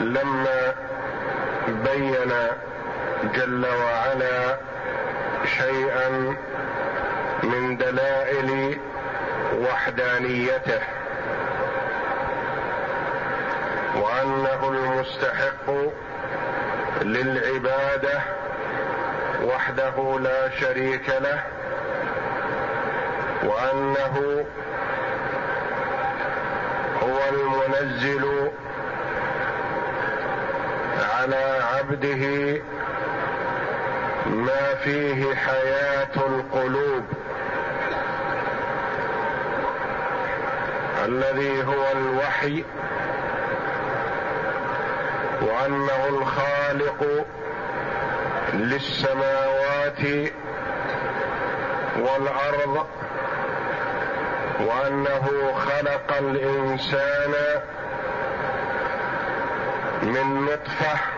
لما بين جل وعلا شيئا من دلائل وحدانيته وأنه المستحق للعبادة وحده لا شريك له وأنه هو المنزل على عبده ما فيه حياة القلوب الذي هو الوحي وأنه الخالق للسماوات والأرض وأنه خلق الإنسان من نطفة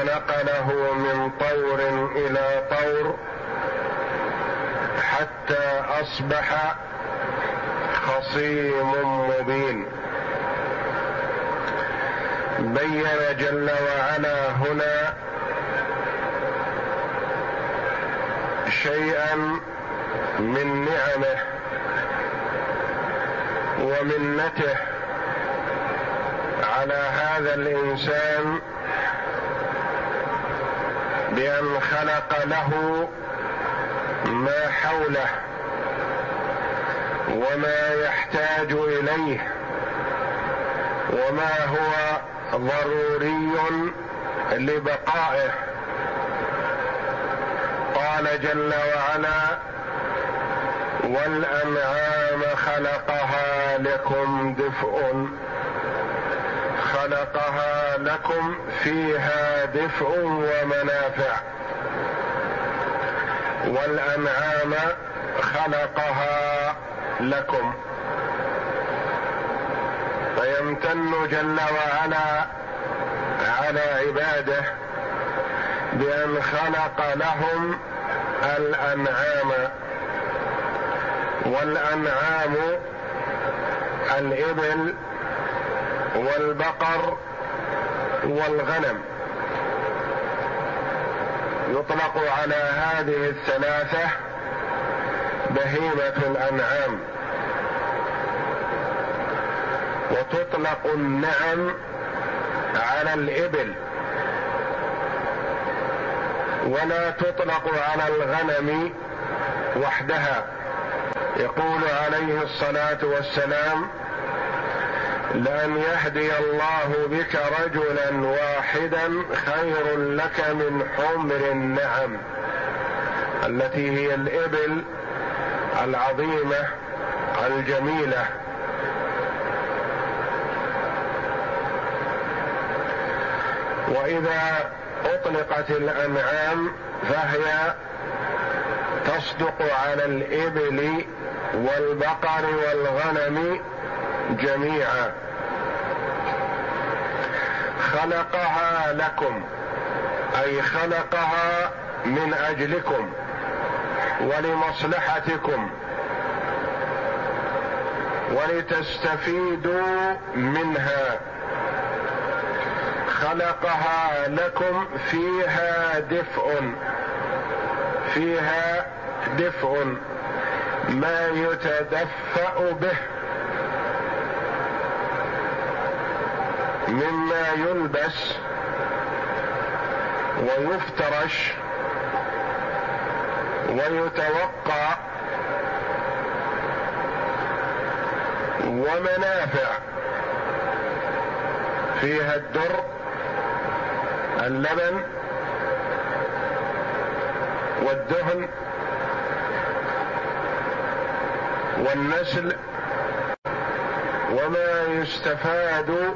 ثم نقله من طور إلى طور حتى أصبح خصيم مبين. بين جل وعلا هنا شيئا من نعمه ومنته على هذا الإنسان بان خلق له ما حوله وما يحتاج إليه وما هو ضروري لبقائه. قال جل وعلا والأنعام خلقها لكم دفء خلقها لكم فيها دفء ومنافع. والأنعام خلقها لكم. فيمتن جل وعلا على عباده بأن خلق لهم الأنعام. والأنعام الإبل والبقر والغنم. يطلق على هذه الثلاثة بهيمة الأنعام. وتطلق النعم على الإبل. ولا تطلق على الغنم وحدها. يقول عليه الصلاة والسلام لأن يهدي الله بك رجلا واحدا خير لك من حمر النعم التي هي الإبل العظيمة الجميلة. وإذا أطلقت الأنعام فهي تصدق على الإبل والبقر والغنم جميعا. خلقها لكم أي خلقها من أجلكم ولمصلحتكم ولتستفيدوا منها. خلقها لكم فيها دفء فيها دفء ما يتدفأ به. مما يلبس ويفترش ويتوقع ومنافع فيها الدر اللبن والدهن وما يستفاد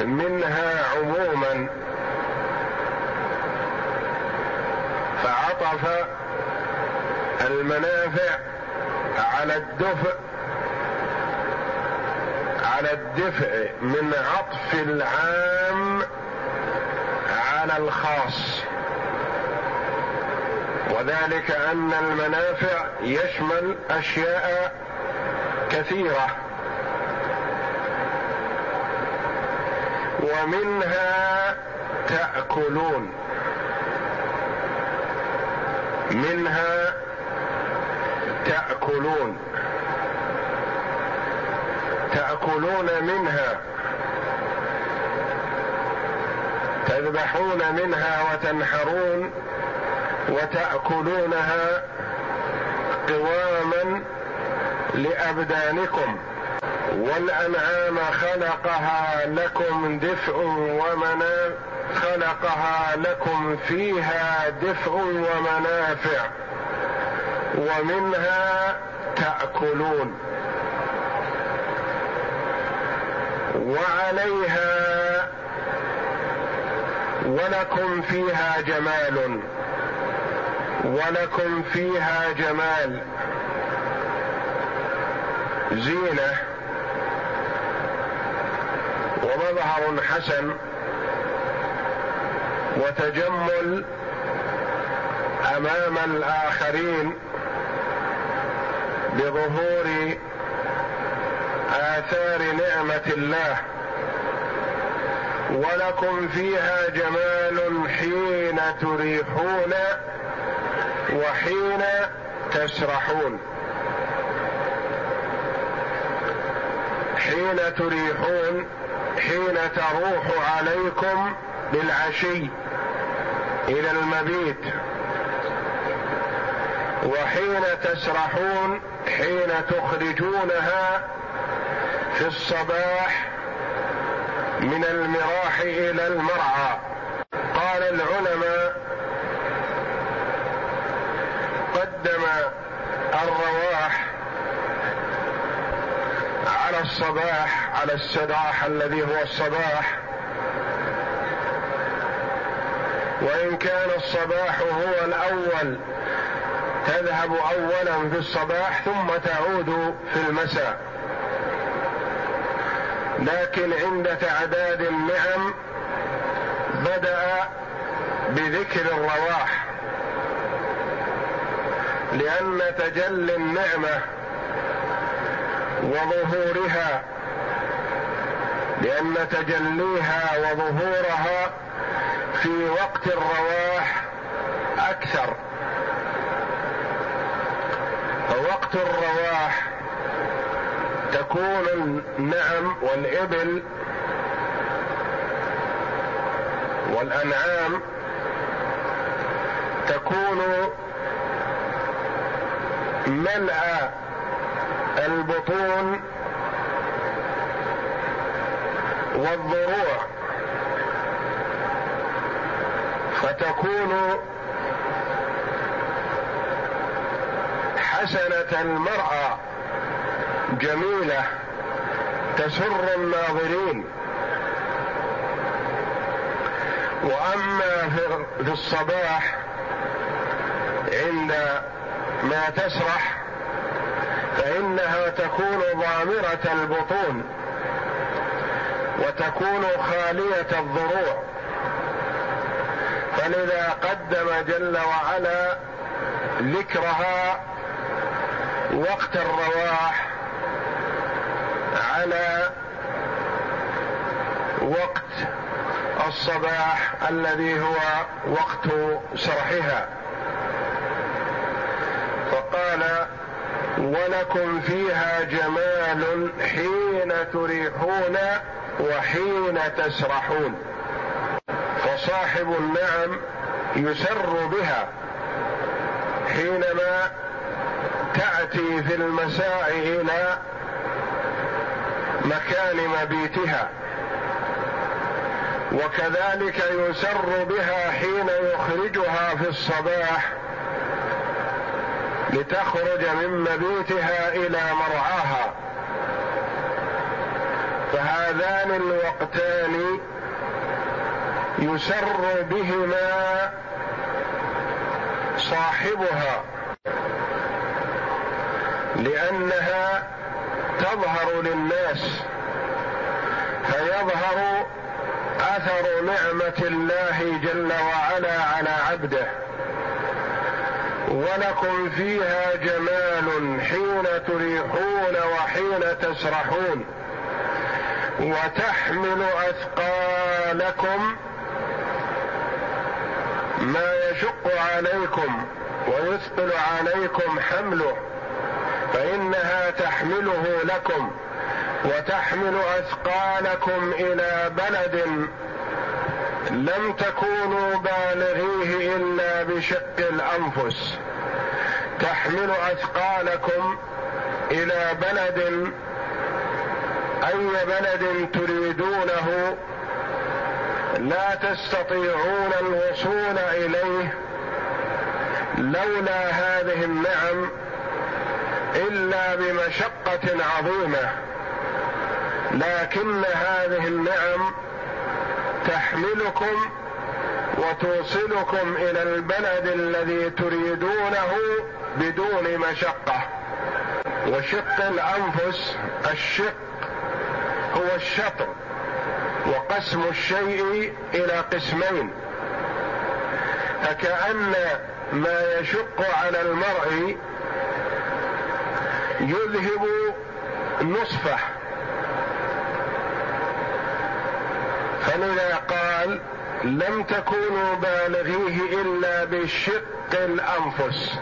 منها عموما فعطف المنافع على الدفء على الدفء من عطف العام على الخاص. وذلك أن المنافع يشمل أشياء كثيرة. ومنها تأكلون. منها تأكلون. تأكلون منها. تذبحون منها وتنحرون وتأكلونها قواما لأبدانكم. والأنعام خلقها لكم دفء ومنافع. خلقها لكم فيها دفء ومنافع. ومنها تأكلون. وعليها ولكم فيها جمال. ولكم فيها جمال. زينة. ومظهر حسن وتجمل أمام الآخرين بظهور آثار نعمة الله. ولكم فيها جمال حين تريحون وحين تسرحون. حين تريحون حين تروح عليكم بالعشي إلى المبيت. وحين تسرحون حين تخرجونها في الصباح من المراح إلى المرعى. قال العلماء قدم الرواح على الصباح على السداح الذي هو الصباح. وإن كان الصباح هو الأول تذهب اولا في الصباح ثم تعود في المساء. لكن عند تعداد النعم بدأ بذكر الرواح. لأن تجلي النعمة وظهورها لأن تجليها وظهورها في وقت الرواح أكثر. فوقت الرواح تكون النعم والإبل والأنعام تكون ملأ البطون والضروع. فتكون حسنة المرأة جميلة تسر الناظرين. وأما في الصباح عند ما تسرح فإنها تكون ضامرة البطون. وتكون خالية الضروع. فلذا قدم جل وعلا ذكرها وقت الرواح على وقت الصباح الذي هو وقت سرحها فقال ولكم فيها جمال حين تريحون وحين تسرحون. فصاحب النعم يسر بها حينما تأتي في المساء إلى مكان مبيتها. وكذلك يسر بها حين يخرجها في الصباح لتخرج من مبيتها إلى مرعاها. فهذان الوقتان يسر بهما صاحبها لأنها تظهر للناس فيظهر أثر نعمة الله جل وعلا على عبده ولكم فيها جمال حين تريحون وحين تسرحون. وتحمل أثقالكم ما يشق عليكم ويثقل عليكم حمله فإنها تحمله لكم وتحمل أثقالكم إلى بلد لم تكونوا بالغيه إلا بشق الأنفس. تحمل أثقالكم إلى بلد أي بلد تريدونه لا تستطيعون الوصول إليه لولا هذه النعم إلا بمشقة عظيمة. لكن هذه النعم تحملكم وتوصلكم إلى البلد الذي تريدونه بدون مشقة. وشق الأنفس الشق هو الشطر وقسم الشيء إلى قسمين. فكأن ما يشق على المرء يذهب نصفه. فلذا قال لم تكونوا بالغيه إلا بشق الأنفس.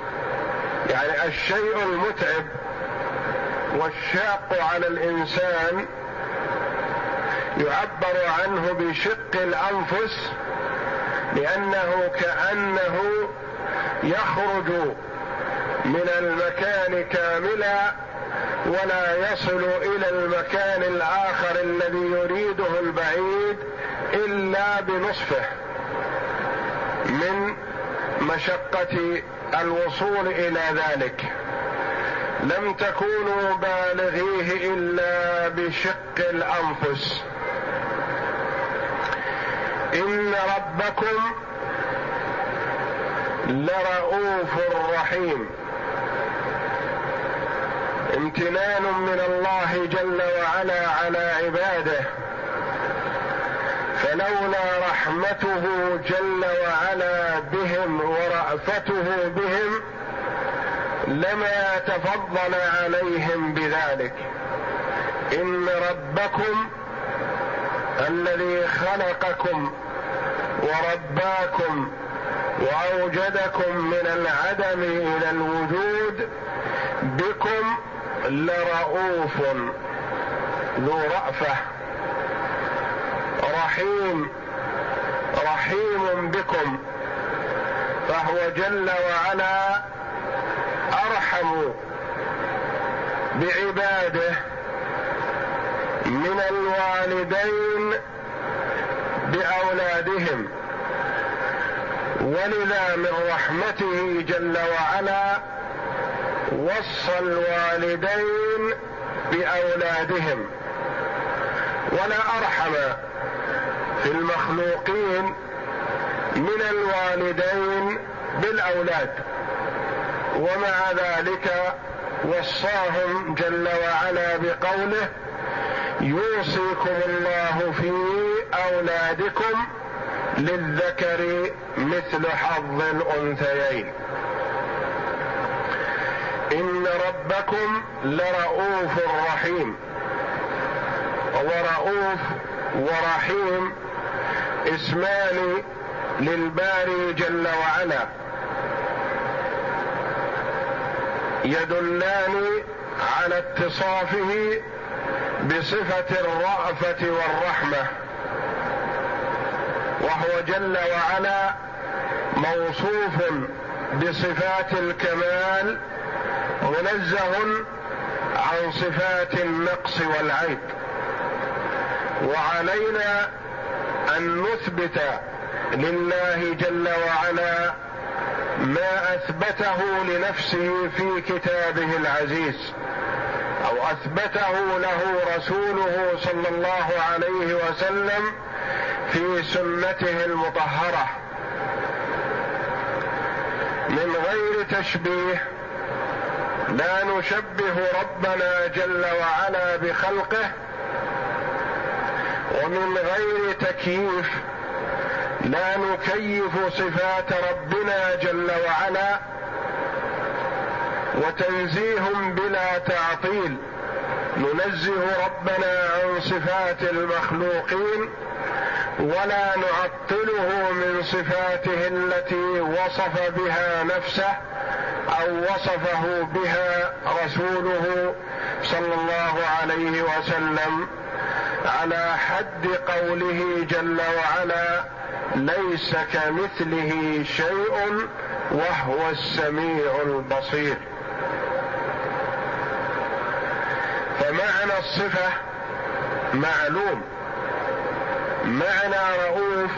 يعني الشيء المتعب والشاق على الإنسان يعبر عنه بشق الأنفس لأنه كأنه يخرج من المكان كاملا ولا يصل إلى المكان الآخر الذي يريده البعيد إلا بنصفه من مشقة الوصول إلى ذلك. لم تكونوا بالغيه إلا بشق الأنفس. إن ربكم لرؤوف رحيم. امتنان من الله جل وعلا على عباده. فلولا رحمته جل وعلا بهم ورأفته بهم لما تفضل عليهم بذلك. إن ربكم الذي خلقكم ورباكم وأوجدكم من العدم إلى الوجود بكم لرؤوف ذو رأفة رحيم رحيم بكم فهو جل وعلا أرحم بعباده من الوالدين بأولادهم ولذا من رحمته جل وعلا وصى الوالدين بأولادهم. ولا أرحم في المخلوقين من الوالدين بالأولاد ومع ذلك وصاهم جل وعلا بقوله يوصيكم الله في أولادكم للذكر مثل حظ الأنثيين. إن ربكم لرؤوف رحيم. ورؤوف ورحيم اسمان للباري جل وعلا. يدلان على اتصافه بصفة الرأفة والرحمة وهو جل وعلا موصوف بصفات الكمال منزه عن صفات النقص والعيب. وعلينا أن نثبت لله جل وعلا ما أثبته لنفسه في كتابه العزيز. أثبته له رسوله صلى الله عليه وسلم في سنته المطهرة. من غير تشبيه لا نشبه ربنا جل وعلا بخلقه ومن غير تكييف لا نكيف صفات ربنا جل وعلا وتنزيه بلا تعطيل. ننزه ربنا عن صفات المخلوقين ولا نعطله من صفاته التي وصف بها نفسه أو وصفه بها رسوله صلى الله عليه وسلم على حد قوله جل وعلا ليس كمثله شيء وهو السميع البصير. فمعنى الصفة معلوم. معنى رؤوف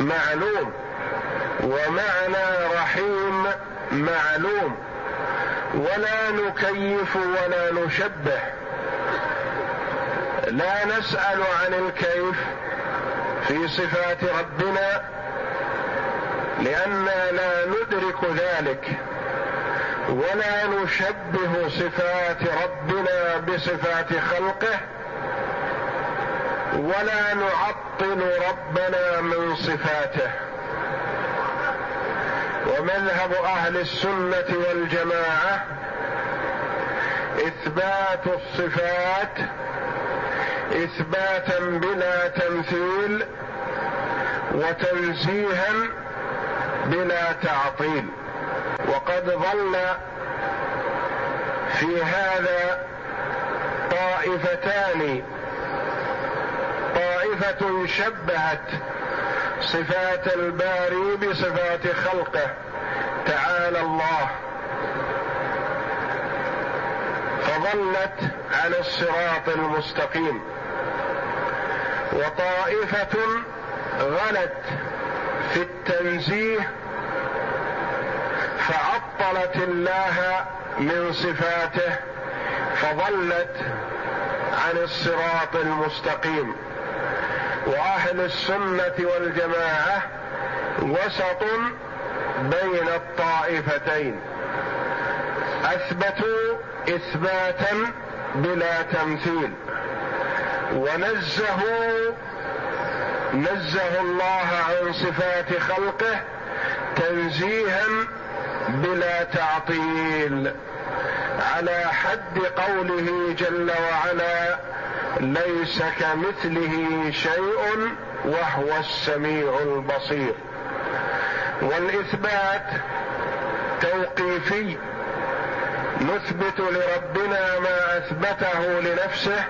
معلوم. ومعنى رحيم معلوم. ولا نكيف ولا نشبه. لا نسأل عن الكيف في صفات ربنا لأننا لا ندرك ذلك. ولا نشبه صفات ربنا بصفات خلقه ولا نعطل ربنا من صفاته. ومذهب أهل السنة والجماعة إثبات الصفات إثباتا بلا تمثيل وتنزيها بلا تعطيل. وقد ظل في هذا طائفتان. طائفة شبهت صفات الباري بصفات خلقه. تعالى الله. فظلت على الصراط المستقيم. وطائفة غلت في التنزيه فعطلت الله من صفاته فضلت عن الصراط المستقيم. وأهل السنة والجماعة وسط بين الطائفتين. أثبتوا إثباتا بلا تمثيل. ونزهوا نزه الله عن صفات خلقه تنزيها بلا تعطيل على حد قوله جل وعلا ليس كمثله شيء وهو السميع البصير. والإثبات توقيفي نثبت لربنا ما أثبته لنفسه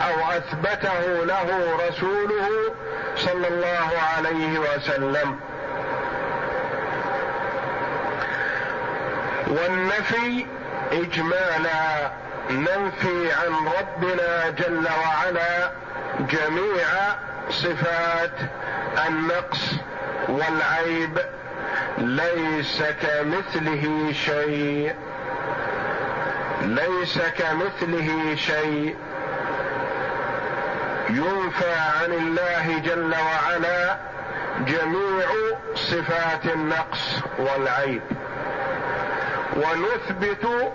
أو أثبته له رسوله صلى الله عليه وسلم. والنفي إجمالا ننفي عن ربنا جل وعلا جميع صفات النقص والعيب ليس كمثله شيء ليس كمثله شيء. ينفى عن الله جل وعلا جميع صفات النقص والعيب. ونثبت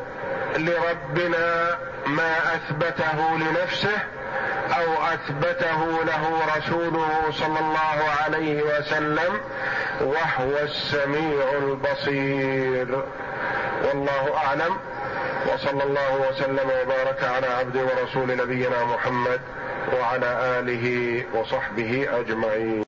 لربنا ما أثبته لنفسه أو أثبته له رسوله صلى الله عليه وسلم وهو السميع البصير. والله أعلم. وصلى الله وسلم وبارك على عبد ورسول نبينا محمد وعلى آله وصحبه أجمعين.